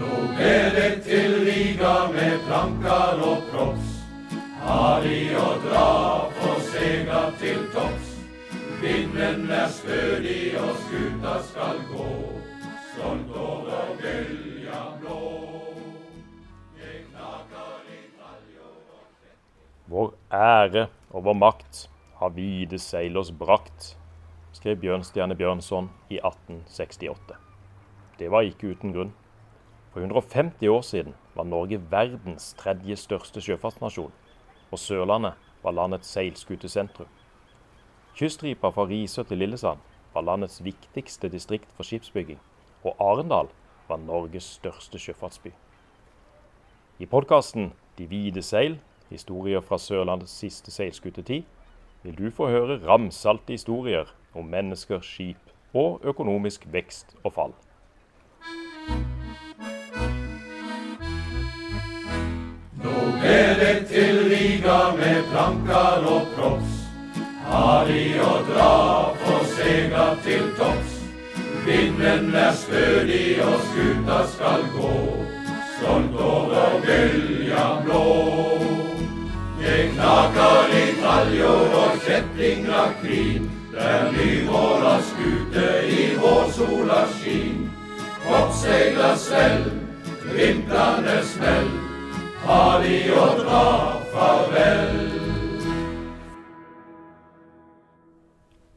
Nå ble det til Riga med plankar og props. De å dra for sega til topps. Vinden er stødig og skuta skal gå, stolt over bølja blå. Og Vår ære og vår makt har vide seilers brakt, skrev Bjørnstjerne Bjørnson i 1868. Det var ikke uten grunn. For 150 år siden var Norge verdens tredje største sjøfartsnasjon, og Sørlandet var landets seilskutesentrum. Kyststripa fra Risør til Lillesand var landets viktigste distrikt for skipsbygging, og Arendal var Norges største sjøfartsby. I podkasten De hvite seil, historier fra Sørlandets siste seilskutetid, vil du få høre ramsalte historier om mennesker, skip og økonomisk vekst og fall. Nå ble det til Riga med plankar og props. De å dra for sega til topps. Vinden er stødig og skuta skal gå, stolt over bølja blå. Det knaker i taljer og kjettinger krin, der nymåla skute i vårsola skin. Oppseila svell, vintrande smell, har de å dra farvel.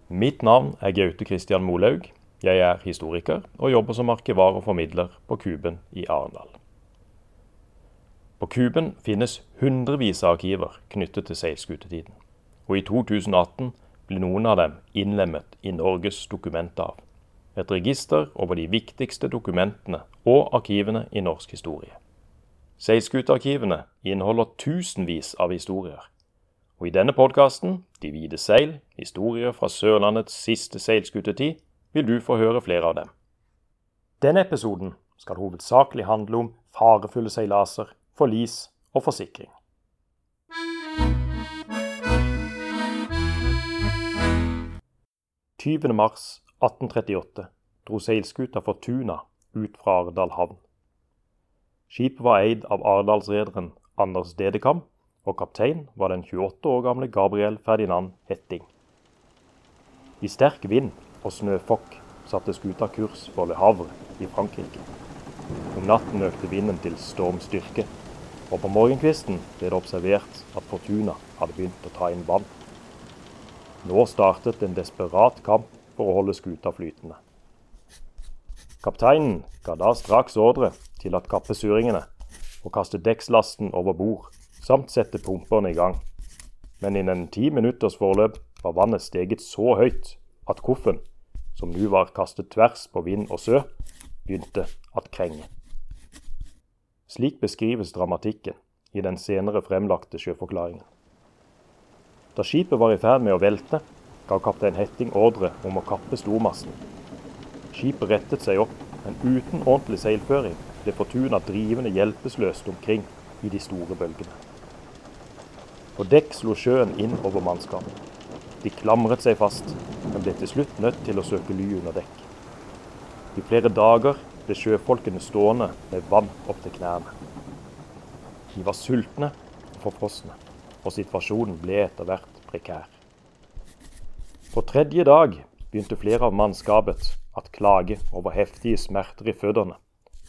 Mitt navn er Gaute Christian Molaug. Jeg er historiker og jobber som arkivar og formidler på Kuben i Arendal. På Kuben finnes hundrevis av arkiver knyttet til seilskutetiden. Og i 2018 blir noen av dem innlemmet i Norges dokumentarv. Et register over de viktigste dokumentene og arkivene i norsk historie. Seilskutearkivene inneholder tusenvis av historier. Og i denne podkasten, De hvite seil, historier fra Sørlandets siste seilskutetid, vil du få høre flere av dem. Denne episoden skal hovedsakelig handle om farefulle seilaser, forlis og forsikring. «20. mars 1838 dro seilskuta Fortuna ut fra Ardal havn. Skipet var eid av Ardalsrederen Anders Dedekam, og kaptein var den 28 år gamle Gabriel Ferdinand Hetting. I sterk vind og snøfokk satte skuta kurs for Le Havre i Frankrike. Om natten økte vinden til stormstyrke, og på morgenkvisten ble det observert at Fortuna hadde begynt å ta inn vann. Nå startet en desperat kamp for å holde skuta flytende. Kapteinen ga da straks ordre til at kappe suringene og kaste dekkslasten over bord, samt sette pumperne i gang. Men innen ti minutters forløp var vannet steget så høyt at koffen, som nå var kastet tvers på vind og sø, begynte at krenge. Slik beskrives dramatikken i den senere fremlagte sjøforklaringen. Da skipet var i ferd med å velte, ga kaptein Hetting ordre om å kappe stormassen. Skipet rettet seg opp, men uten ordentlig seilføring ble Fortuna drivende hjelpeløst omkring i de store bølgene. På dekk slo sjøen inn over mannskapet. De klamret seg fast, men ble til slutt nødt til å søke ly under dekk. I flere dager ble sjøfolkene stående med vann opp til knærne. De var sultne og forfrosne, og situasjonen ble etter hvert prekær. På tredje dag begynte flere av mannskapet at klage over heftige smerter i føttene,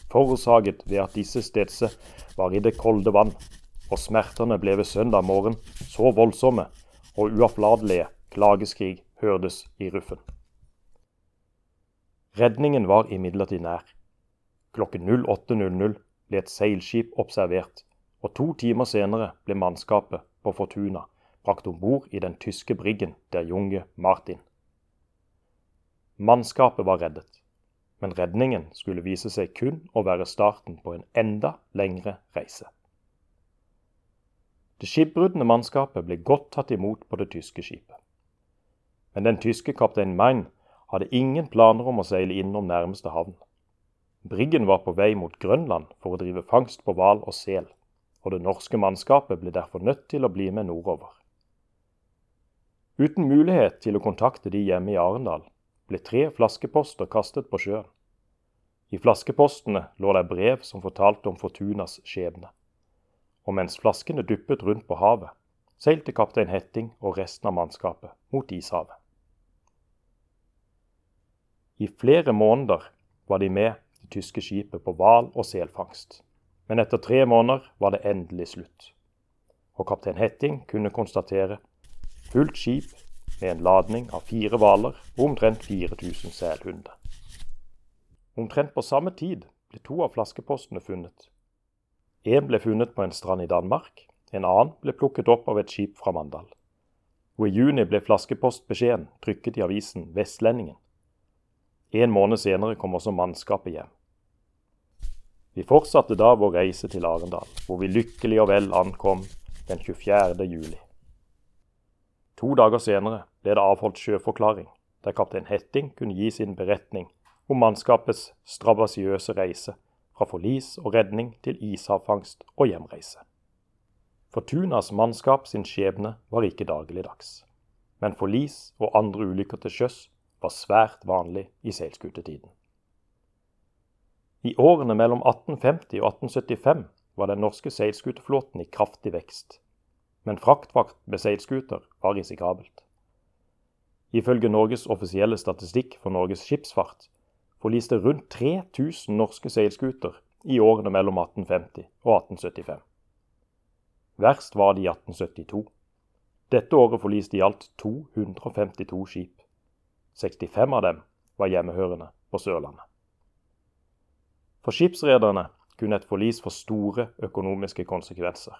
forårsaket ved at disse stedse var i det kolde vann, og smertene ble ved søndag morgen så voldsomme og uavlatelige klageskrig hørtes i ruffen. Redningen var imidlertid nær. Klokken 08.00 ble et seilskip observert, og to timer senere ble mannskapet på Fortuna brakt om bord i den tyske briggen der Junge Martin. Mannskapet var reddet, men redningen skulle vise seg kun å være starten på en enda lengre reise. Det skipbruddende mannskapet ble godt tatt imot på det tyske skipet. Men den tyske kaptein Mein hadde ingen planer om å seile innom nærmeste havn. Briggen var på vei mot Grønland for å drive fangst på hval og sel, og det norske mannskapet ble derfor nødt til å bli med nordover. Uten mulighet til å kontakte de hjemme i Arendal ble tre flaskeposter kastet på sjøen. I flaskepostene lå det brev som fortalte om Fortunas skjebne. Og mens flaskene duppet rundt på havet, seilte kaptein Hetting og resten av mannskapet mot ishavet. I flere måneder var de med det tyske skipet på hval- og selfangst, men etter tre måneder var det endelig slutt. Og kaptein Hetting kunne konstatere fullt skip med en ladning av fire hvaler og omtrent 4000 selhunder. Omtrent på samme tid ble to av flaskepostene funnet. En ble funnet på en strand i Danmark, en annen ble plukket opp av et skip fra Mandal. Og i juni ble flaskepostbeskjeden trykket i avisen Vestlendingen. En måned senere kom også mannskapet hjem. Vi fortsatte da vår reise til Arendal, hvor vi lykkelig og vel ankom den 24. juli. To dager senere ble det avholdt sjøforklaring, der kaptein Hetting kunne gi sin beretning om mannskapets strabasiøse reise fra forlis og redning til ishavfangst og hjemreise. Fortunas mannskap sin skjebne var ikke dagligdags, men forlis og andre ulykker til sjøs var svært vanlig i seilskutetiden. I årene mellom 1850 og 1875 var den norske seilskuteflåten i kraftig vekst, men fraktvakt med seilskuter var risikabelt. Ifølge Norges offisielle statistikk for Norges skipsfart forliste rundt 3000 norske seilskuter i årene mellom 1850 og 1875. Verst var det i 1872. Dette året forliste i alt 252 skip. 65 av dem var hjemmehørende på Sørlandet. For skipsrederne kunne et forlis få store økonomiske konsekvenser.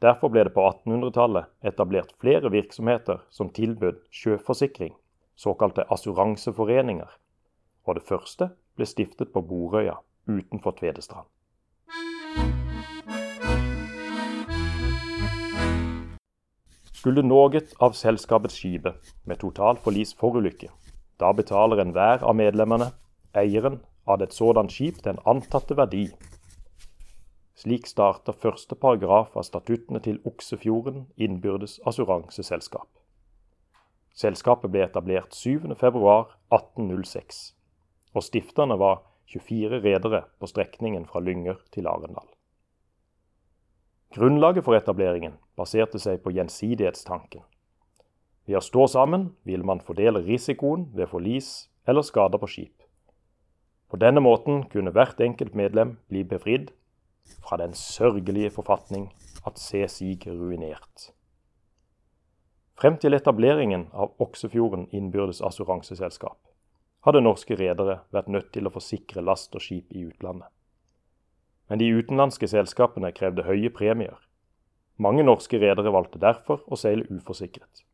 Derfor ble det på 1800-tallet etablert flere virksomheter som tilbød sjøforsikring, såkalte assuranseforeninger, og det første ble stiftet på Borøya utenfor Tvedestrand. Skulle noe av selskapets skipe med total forlis forulykke, da betaler enhver av medlemmene eieren av et sådant skip den antatte verdi. Slik starter første paragraf av statuttene til Oksefjorden innbyrdes assuranseselskap. Selskapet ble etablert 7.2.1806 og stifterne var 24 redere på strekningen fra Lynger til Arendal. Grunnlaget for etableringen baserte seg på gjensidighetstanken. Ved å stå sammen vil man fordele risikoen ved forlis eller skader på skip. På denne måten kunne hvert enkelt medlem bli befridd fra den sørgelige forfatning at se sig ruinert. Frem til etableringen av Oksefjorden innbyrdes assuranseselskap hadde norske redere vært nødt til å forsikre last og skip i utlandet. Men de utenlandske selskapene krevde høye premier. Mange norske redere valgte derfor å seile uforsikret.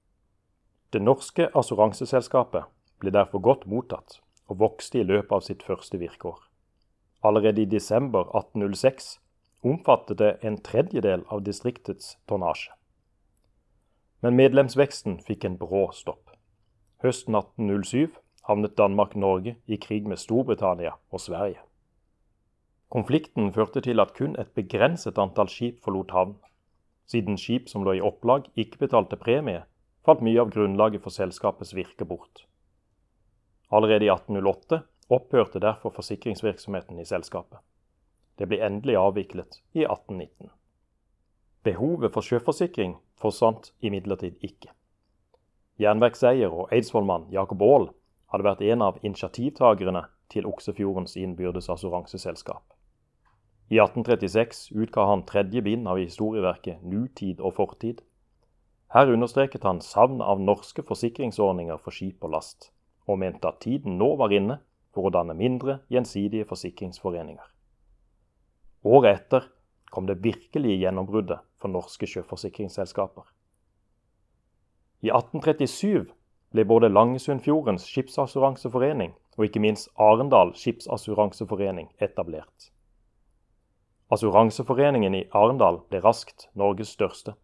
Det norske assuranseselskapet ble derfor godt mottatt og vokste i løpet av sitt første virkeår. Allerede i desember 1806 omfattet det en tredjedel av distriktets tonnasje. Men medlemsveksten fikk en brå stopp. Høsten 1807 havnet Danmark-Norge i krig med Storbritannia og Sverige. Konflikten førte til at kun et begrenset antall skip forlot havn. Siden skip som lå i opplag ikke betalte premie, falt mye av grunnlaget for selskapets virke bort. Allerede i 1808 opphørte derfor forsikringsvirksomheten i selskapet. Det ble endelig avviklet i 1819. Behovet for sjøforsikring forsvant imidlertid ikke. Jernverkseier og eidsvollmann Jakob Aall hadde vært en av initiativtakerne til Oksefjordens innbyrdes assuranseselskap. I 1836 utga han tredje bind av historieverket Nutid og fortid. Her understreket han savn av norske forsikringsordninger for skip og last, og mente at tiden nå var inne for å danne mindre gjensidige forsikringsforeninger. Året etter kom det virkelige gjennombruddet for norske sjøforsikringsselskaper. I 1837 ble både Langesundfjordens skipsassuranseforening og ikke minst Arendal skipsassuranseforening etablert. Assuranseforeningen i Arendal ble raskt Norges største.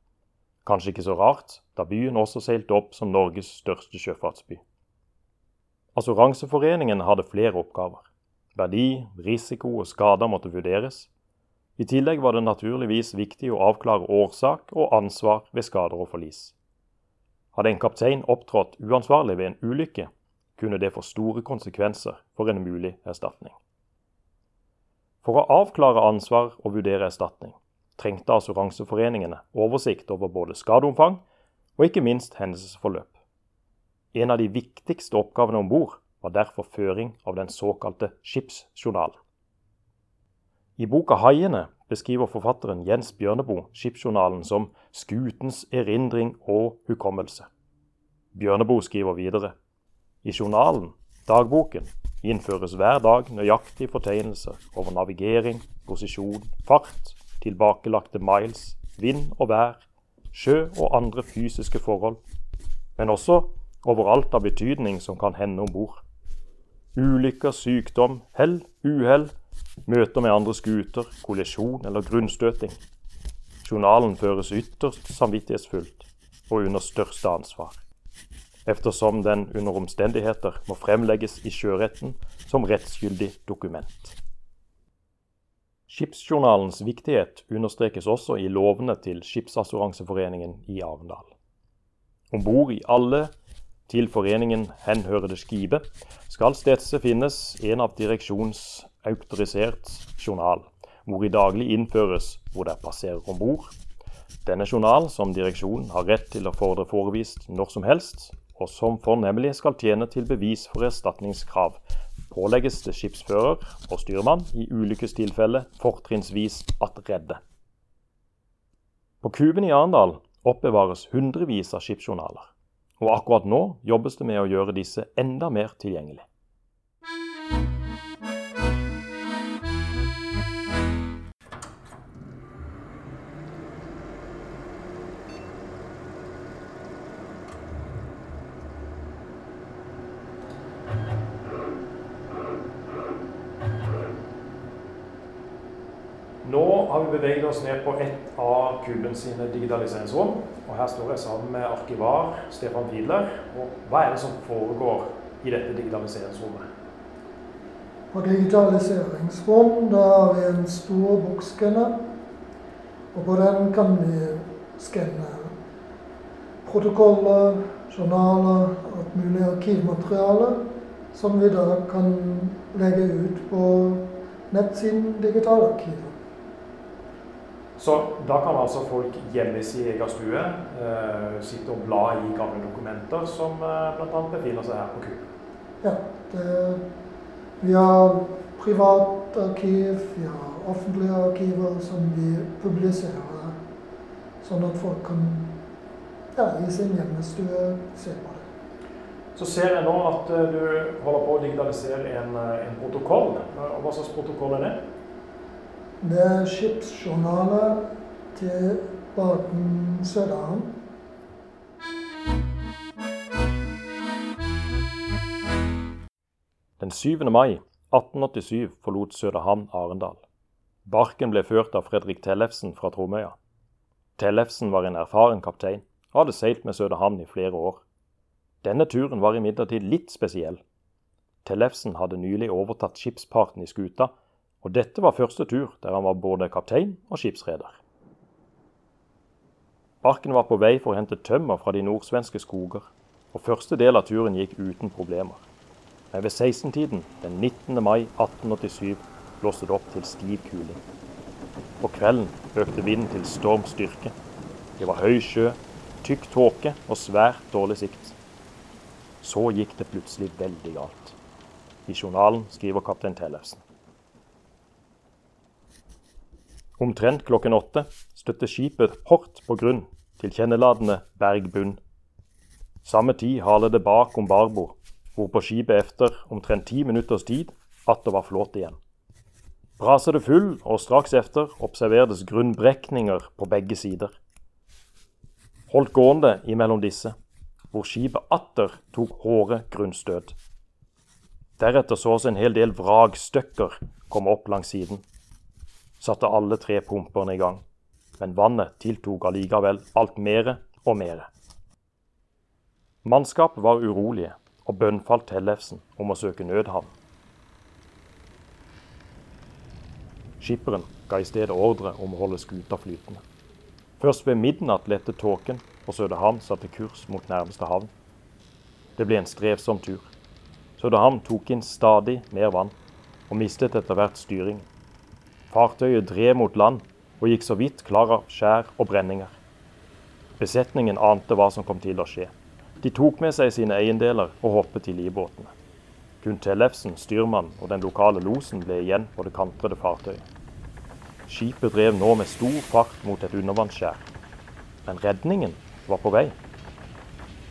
Kanskje ikke så rart, da byen også seilte opp som Norges største sjøfartsby. Assuranseforeningen hadde flere oppgaver. Verdi, risiko og skader måtte vurderes. I tillegg var det naturligvis viktig å avklare årsak og ansvar ved skader og forlis. Hadde en kaptein opptrådt uansvarlig ved en ulykke, kunne det få store konsekvenser for en mulig erstatning. For å avklare ansvar og vurdere erstatning trengte assuranseforeningene oversikt over både skadeomfang og ikke minst hendelsesforløp. En av de viktigste oppgavene om bord var derfor føring av den såkalte skipsjournalen. I boka 'Haiene' beskriver forfatteren Jens Bjørneboe skipsjournalen som 'skutens erindring og hukommelse'. Bjørneboe skriver videre i journalen, dagboken, innføres hver dag nøyaktige fortegnelser over navigering, posisjon, fart, tilbakelagte miles, vind og vær, sjø og andre fysiske forhold, men også over alt av betydning som kan hende om bord. Ulykker, sykdom, hell, uhell, møter med andre skuter, kollisjon eller grunnstøting. Journalen føres ytterst samvittighetsfullt og under største ansvar eftersom den under omstendigheter må fremlegges i sjøretten som rettsgyldig dokument. Skipsjournalens viktighet understrekes også i lovene til Skipsassuranseforeningen i Arendal. Om bord i alle til foreningen henhørende skipet skal stedse finnes en av direksjons autorisert journal, hvor i daglig innføres hvor det passerer om bord. Denne journal, som direksjonen har rett til å fordre forevist når som helst, og som fornemmelig skal tjene til bevis for erstatningskrav, pålegges det skipsfører og styrmann i ulykkestilfelle fortrinnsvis at redde. På Kuben i Arendal oppbevares hundrevis av skipsjournaler, og akkurat nå jobbes det med å gjøre disse enda mer tilgjengelig. Beveget oss ned på ett av Kuben sine digitaliseringsrom. Og her står jeg sammen med arkivar Stefan Fiedler. Og hva er det som foregår i dette digitaliseringsrommet? På digitaliseringsrom da har vi en stor bokskanner. Og på den kan vi skanne protokoller, journaler og mulig arkivmateriale som vi da kan legge ut på nettsiden Digitalarkivet. Så da kan altså folk hjemme i sin egen stue eh, sitte og bla i gamle dokumenter som eh, bl.a. befinner seg her på Kub. Ja, det, vi har privatarkiv, vi har offentlige arkiver som vi publiserer, sånn at folk kan ja, i sin hjemmestue se på det. Så ser jeg nå at eh, du holder på å digitalisere en, eh, en protokoll. Og hva slags protokoll er det? Er skipsjournaler til Baden-Sørdalen. Den 7. mai 1887 forlot Søderhamn Arendal. Barken ble ført av Fredrik Tellefsen fra Tromøya. Tellefsen var en erfaren kaptein og hadde seilt med Søderhamn i flere år. Denne turen var imidlertid litt spesiell. Tellefsen hadde nylig overtatt skipsparten i skuta, og dette var første tur der han var både kaptein og skipsreder. Barken var på vei for å hente tømmer fra de nordsvenske skoger, og første del av turen gikk uten problemer. Men ved 16-tiden den 19. mai 1887 blåste det opp til stiv kuling. På kvelden økte vinden til stormstyrke. Det var høy sjø, tykk tåke og svært dårlig sikt. Så gikk det plutselig veldig galt. I journalen skriver kaptein Tellefsen. Omtrent klokken åtte støtte skipet hardt på grunn til kjenneladende bergbunn. Samme tid haler det bak om barbord, hvorpå skipet efter omtrent ti minutters tid atter var flåt igjen. Braser det full, og straks efter observeres grunnbrekninger på begge sider. Holdt gående imellom disse, hvor skipet atter tok hårde grunnstøt. Deretter sås en hel del vragstykker komme opp langs siden. Satte alle tre pumpene i gang, men vannet tiltok allikevel alt mere og mere. Mannskapet var urolige og bønnfalt Tellefsen om å søke nødhavn. Skipperen ga i stedet ordre om å holde skuta flytende. Først ved midnatt lette tåken, og Sødehavn satte kurs mot nærmeste havn. Det ble en strevsom tur. Sødehavn tok inn stadig mer vann, og mistet etter hvert styringen. Fartøyet drev mot land og gikk så vidt klar av skjær og brenninger. Besetningen ante hva som kom til å skje. De tok med seg sine eiendeler og hoppet i livbåtene. Kun Tellefsen, styrmann og den lokale losen ble igjen på det kantrede fartøyet. Skipet drev nå med stor fart mot et undervannsskjær. Men redningen var på vei.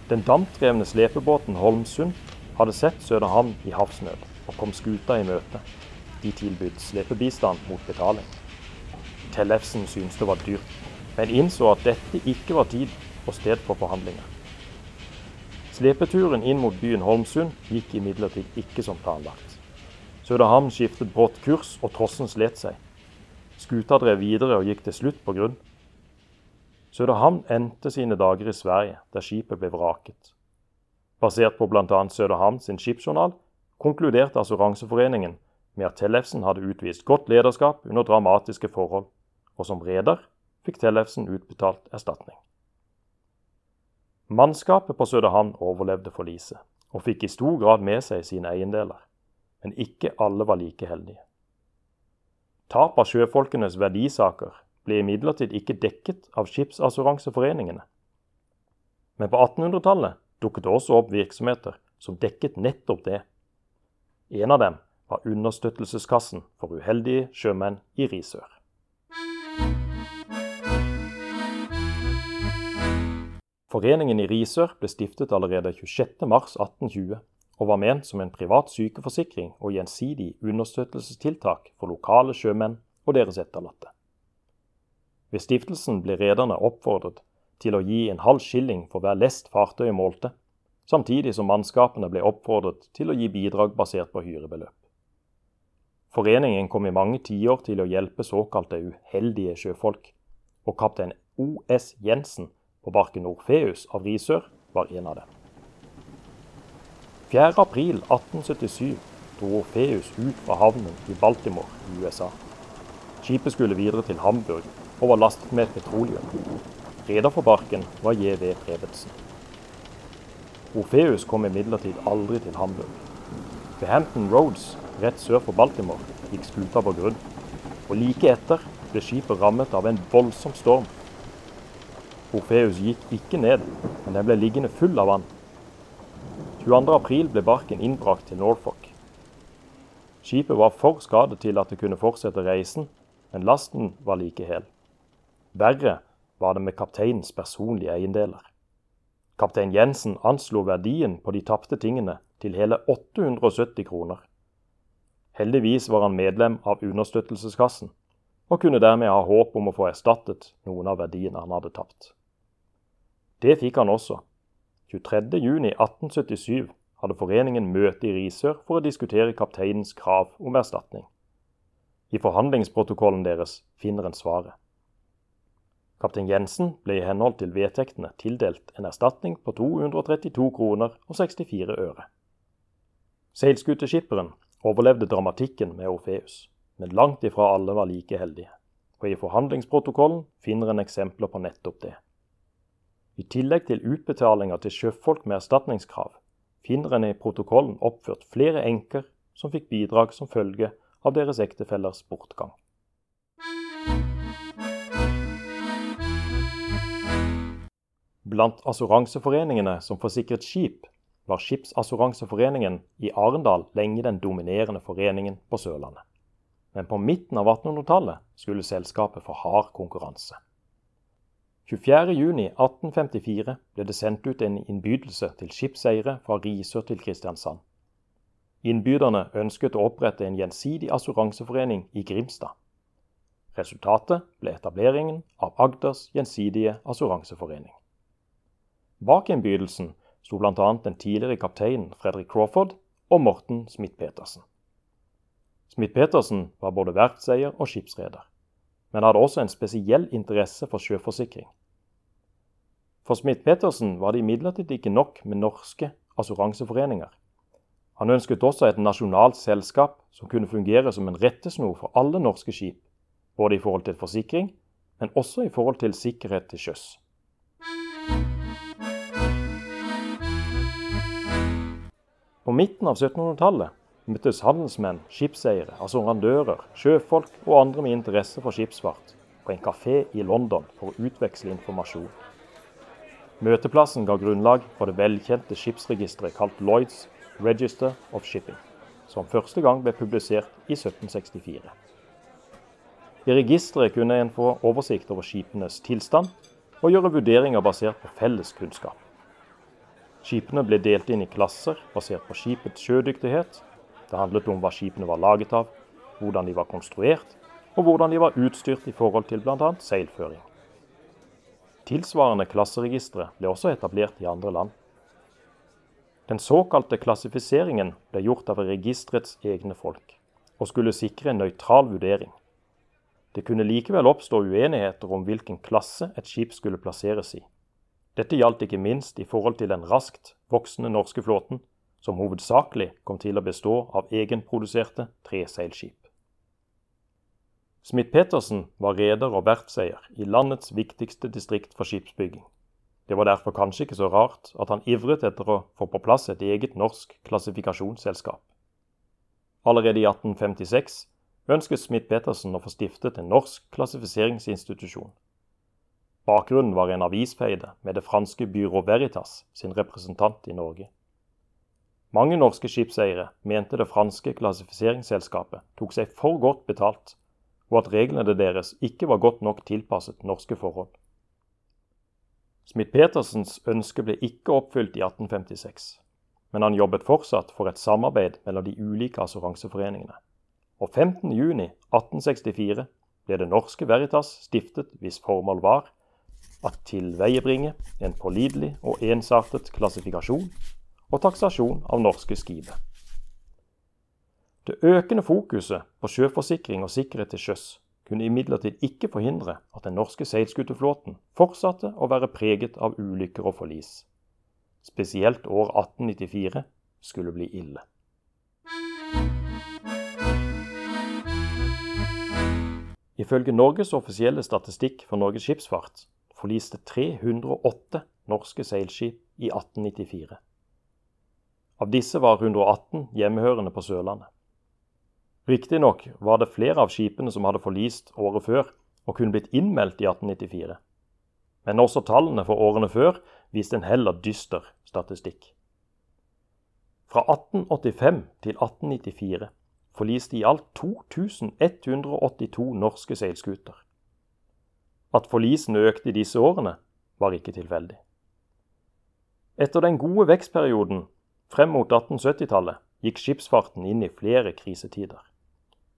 Den dampdrevne slepebåten Holmsund hadde sett Søderhamn i havsnød og kom skuta i møte. De tilbød slepebistand mot betaling. Tellefsen syntes det var dyrt, men innså at dette ikke var tid og sted for forhandlinger. Slepeturen inn mot byen Holmsund gikk imidlertid ikke som planlagt. Søderhamn skiftet brått kurs, og trossen slet seg. Skuta drev videre og gikk til slutt på grunn. Søderhamn endte sine dager i Sverige, der skipet ble vraket. Basert på bl.a. Søderhamn sin skipsjournal konkluderte Assuranseforeningen med at Tellefsen hadde utvist godt lederskap under dramatiske forhold, og som reder fikk Tellefsen utbetalt erstatning. Mannskapet på Søderhamn overlevde forliset, og fikk i stor grad med seg sine eiendeler. Men ikke alle var like heldige. Tap av sjøfolkenes verdisaker ble imidlertid ikke dekket av skipsassuranseforeningene. Men på 1800-tallet dukket det også opp virksomheter som dekket nettopp det. En av dem var Understøttelseskassen for uheldige sjømenn i Risør. Foreningen i Risør ble stiftet allerede 26.3.1820 og var ment som en privat sykeforsikring og gjensidig understøttelsestiltak for lokale sjømenn og deres etterlatte. Ved stiftelsen ble rederne oppfordret til å gi en halv skilling for hver lest fartøyet målte, samtidig som mannskapene ble oppfordret til å gi bidrag basert på hyrebeløp. Foreningen kom i mange tiår til å hjelpe såkalte uheldige sjøfolk, og kaptein O.S. Jensen på barken Orfeus av Risør var en av dem. 4.4.1877 dro Orfeus ut fra havnen i Baltimore i USA. Skipet skulle videre til Hamburg og var lastet med petroleum. Reder for barken var J.V. Prebensen. Orfeus kom imidlertid aldri til Hamburg. Ved Hampton Roads, rett sør for Baltimore, gikk skuta på grunn. Og like etter ble skipet rammet av en voldsom storm Orfeus gikk ikke ned, men den ble liggende full av vann. 22.4 ble barken innbrakt til Norfolk. Skipet var for skadet til at det kunne fortsette reisen, men lasten var like hel. Verre var det med kapteinens personlige eiendeler. Kaptein Jensen anslo verdien på de tapte tingene til hele 870 kroner. Heldigvis var han medlem av understøttelseskassen, og kunne dermed ha håp om å få erstattet noen av verdiene han hadde tapt. Det fikk han også. 23.6.1877 hadde foreningen møte i Risør for å diskutere kapteinens krav om erstatning. I forhandlingsprotokollen deres finner en svaret. Kaptein Jensen ble i henhold til vedtektene tildelt en erstatning på 232 kroner og 64 øre. Seilskuteskipperen overlevde dramatikken med Orfeus, men langt ifra alle var like heldige. Og i forhandlingsprotokollen finner en eksempler på nettopp det. I tillegg til utbetalinger til sjøfolk med erstatningskrav, finner en i protokollen oppført flere enker som fikk bidrag som følge av deres ektefellers bortgang. Blant assuranseforeningene som forsikret skip, var Skipsassuranseforeningen i Arendal lenge den dominerende foreningen på Sørlandet. Men på midten av 1800-tallet skulle selskapet få hard konkurranse. 24.6.1854 ble det sendt ut en innbydelse til skipseiere fra Risør til Kristiansand. Innbyderne ønsket å opprette en gjensidig assuranseforening i Grimstad. Resultatet ble etableringen av Agders gjensidige assuranseforening. Bak innbydelsen sto bl.a. den tidligere kapteinen Fredrik Crawford og Morten Smith-Petersen. Smith-Petersen var både verftseier og skipsreder, men hadde også en spesiell interesse for sjøforsikring. For Smith-Petersen var det imidlertid ikke nok med norske assuranseforeninger. Han ønsket også et nasjonalt selskap som kunne fungere som en rettesnor for alle norske skip, både i forhold til forsikring, men også i forhold til sikkerhet til sjøs. På midten av 1700-tallet møttes handelsmenn, skipseiere, assurandører, sjøfolk og andre med interesse for skipsfart på en kafé i London for å utveksle informasjon. Møteplassen ga grunnlag for det velkjente skipsregisteret kalt Lloyds Register of Shipping, som første gang ble publisert i 1764. I registeret kunne en få oversikt over skipenes tilstand og gjøre vurderinger basert på felles kunnskap. Skipene ble delt inn i klasser basert på skipets sjødyktighet. Det handlet om hva skipene var laget av, hvordan de var konstruert, og hvordan de var utstyrt i forhold til bl.a. seilføring. Tilsvarende klasseregistre ble også etablert i andre land. Den såkalte klassifiseringen ble gjort av registerets egne folk, og skulle sikre en nøytral vurdering. Det kunne likevel oppstå uenigheter om hvilken klasse et skip skulle plasseres i. Dette gjaldt ikke minst i forhold til den raskt voksende norske flåten, som hovedsakelig kom til å bestå av egenproduserte treseilskip. Smith-Petersen var reder og verftseier i landets viktigste distrikt for skipsbygging. Det var derfor kanskje ikke så rart at han ivret etter å få på plass et eget norsk klassifikasjonsselskap. Allerede i 1856 ønsket Smith-Petersen å få stiftet en norsk klassifiseringsinstitusjon. Bakgrunnen var en avisfeide med det franske Byrå Veritas sin representant i Norge. Mange norske skipseiere mente det franske klassifiseringsselskapet tok seg for godt betalt, og at reglene deres ikke var godt nok tilpasset norske forhold. Smith-Petersens ønske ble ikke oppfylt i 1856, men han jobbet fortsatt for et samarbeid mellom de ulike assuranseforeningene og 15.6.1864 ble Det Norske Veritas stiftet hvis formål var at tilveiebringe en pålitelig og ensartet klassifikasjon og taksasjon av norske skip. Det økende fokuset på sjøforsikring og sikkerhet til sjøs kunne imidlertid ikke forhindre at den norske seilskuteflåten fortsatte å være preget av ulykker og forlis. Spesielt år 1894 skulle bli ille. Ifølge Norges offisielle statistikk for Norges skipsfart forliste 308 norske seilskip i 1894. Av disse var 118 hjemmehørende på Sørlandet. Riktignok var det flere av skipene som hadde forlist året før og kunne blitt innmeldt i 1894. Men også tallene for årene før viste en heller dyster statistikk. Fra 1885 til 1894 forliste i alt 2182 norske seilskuter. At forlisene økte i disse årene, var ikke tilfeldig. Etter den gode vekstperioden frem mot 1870-tallet gikk skipsfarten inn i flere krisetider.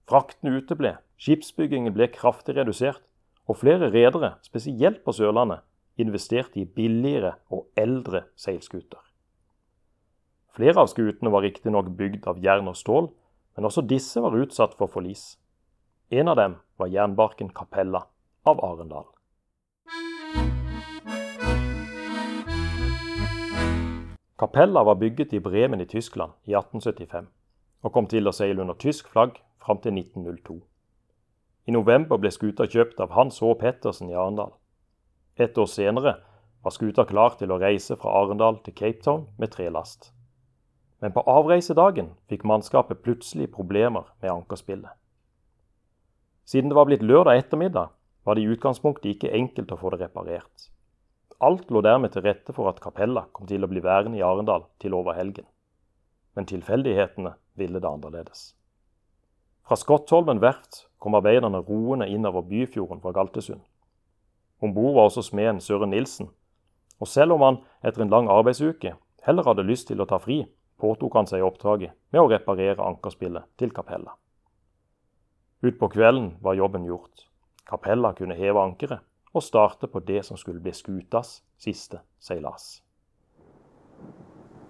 Fraktene uteble, skipsbyggingen ble kraftig redusert, og flere redere, spesielt på Sørlandet, investerte i billigere og eldre seilskuter. Flere av skutene var riktignok bygd av jern og stål, men også disse var utsatt for forlis. En av dem var jernbarken Capella av Arendal. Kapella var bygget i Bremen i Tyskland i 1875, og kom til å seile under tysk flagg fram til 1902. I november ble skuta kjøpt av Hans H. Pettersen i Arendal. Et år senere var skuta klar til å reise fra Arendal til Cape Town med trelast. Men på avreisedagen fikk mannskapet plutselig problemer med ankerspillet. Siden det var blitt lørdag ettermiddag, var det i utgangspunktet ikke enkelt å få det reparert. Alt lå dermed til rette for at Capella kom til å bli værende i Arendal til over helgen. Men tilfeldighetene ville det annerledes. Fra Skottholmen verft kom arbeiderne roende innover Byfjorden fra Galtesund. Om bord var også smeden Søren Nilsen. Og selv om han etter en lang arbeidsuke heller hadde lyst til å ta fri, påtok han seg oppdraget med å reparere ankerspillet til Capella. Utpå kvelden var jobben gjort. Capella kunne heve ankeret og starte på det som skulle bli skutas siste seilas.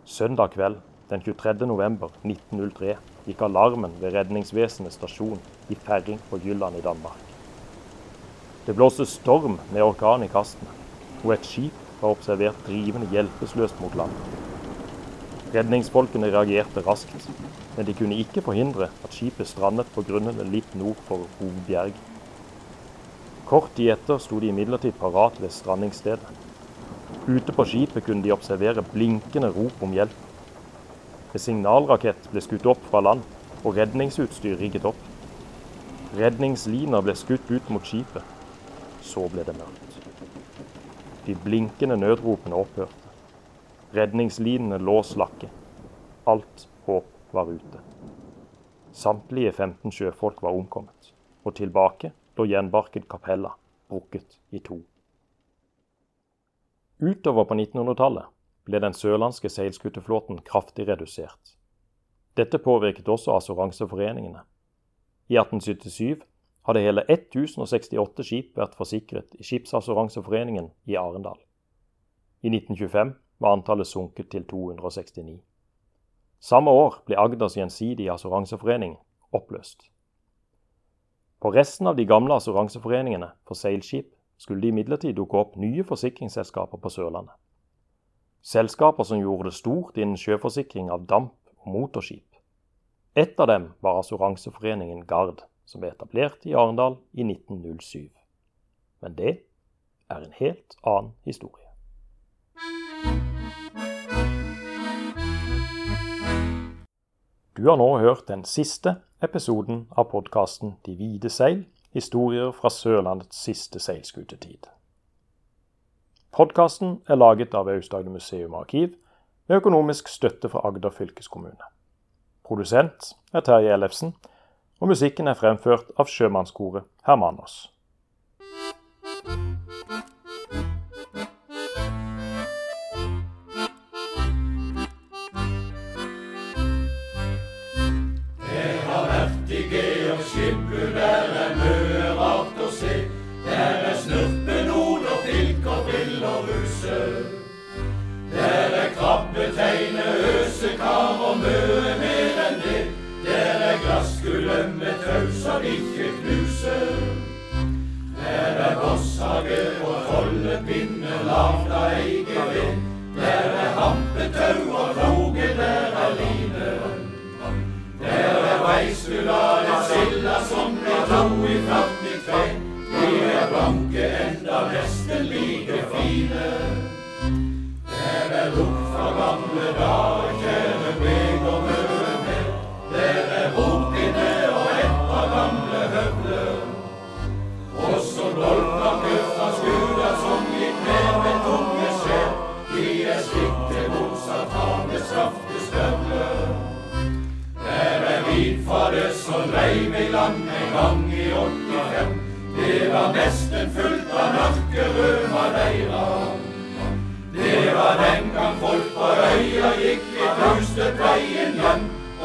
Søndag kveld den 23. november 1903 gikk alarmen ved Redningsvesenets stasjon i Ferring på Jylland i Danmark. Det blåste storm med orkan i kastene, og et skip var observert drivende hjelpeløst mot land. Redningsfolkene reagerte raskt, men de kunne ikke forhindre at skipet strandet på grunnene litt nord for Hovbjerg. Kort tid etter sto de imidlertid parat ved strandingsstedet. Ute på skipet kunne de observere blinkende rop om hjelp. En signalrakett ble skutt opp fra land, og redningsutstyr rigget opp. Redningsliner ble skutt ut mot skipet. Så ble det mørkt. De blinkende nødropene opphørte. Redningslinene lå slakke. Alt håp var ute. Samtlige 15 sjøfolk var omkommet, og tilbake lå gjenbarket Capella, brukket i to. Utover på 1900-tallet ble den sørlandske seilskuteflåten kraftig redusert. Dette påvirket også assuranseforeningene. I 1877 hadde hele 1068 skip vært forsikret i Skipsassuranseforeningen i Arendal. I 1925 var antallet sunket til 269. Samme år ble Agders gjensidige assuranseforening oppløst. På resten av de gamle assuranseforeningene for seilskip skulle det imidlertid dukke opp nye forsikringsselskaper på Sørlandet. Selskaper som gjorde det stort innen sjøforsikring av damp og motorskip. Et av dem var Assuranseforeningen Gard, som ble etablert i Arendal i 1907. Men det er en helt annen historie. Du har nå hørt den siste episoden av podkasten De hvite seil historier fra Sørlandets siste seilskutetid. Podkasten er laget av Aust-Agder museum og arkiv med økonomisk støtte fra Agder fylkeskommune. Produsent er Terje Ellefsen, og musikken er fremført av sjømannskoret Hermanos. Mye rart å se. Der er snurpenod og filk og brill og ruse. Der er krabbeteine, øsekar og møe mer enn det. Der er glassgulvet med tau som ikke knuser. Der er gosshage Det var nesten fullt av mørkerød madeira. Det var den gang folk på øya gikk i pustet veien hjem.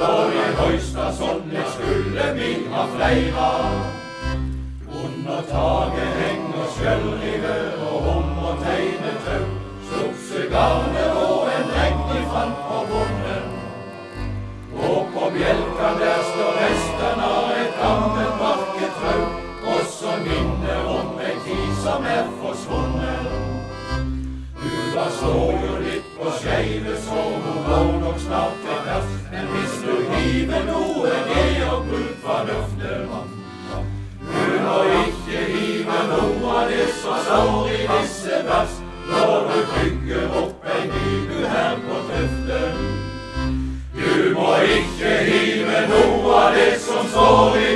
Og i høysta sånne skulle vi ha fleira. Under taket henger skjøllriver står jo litt på skeive, så hun går nok snart til pers. Men hvis du hiver noe, det og bruk fornuften mann. Du må ikke hive noe av det som står i disse vers, når du bygger opp ei hybu her på Tøften. Du må ikke hive noe av det som står i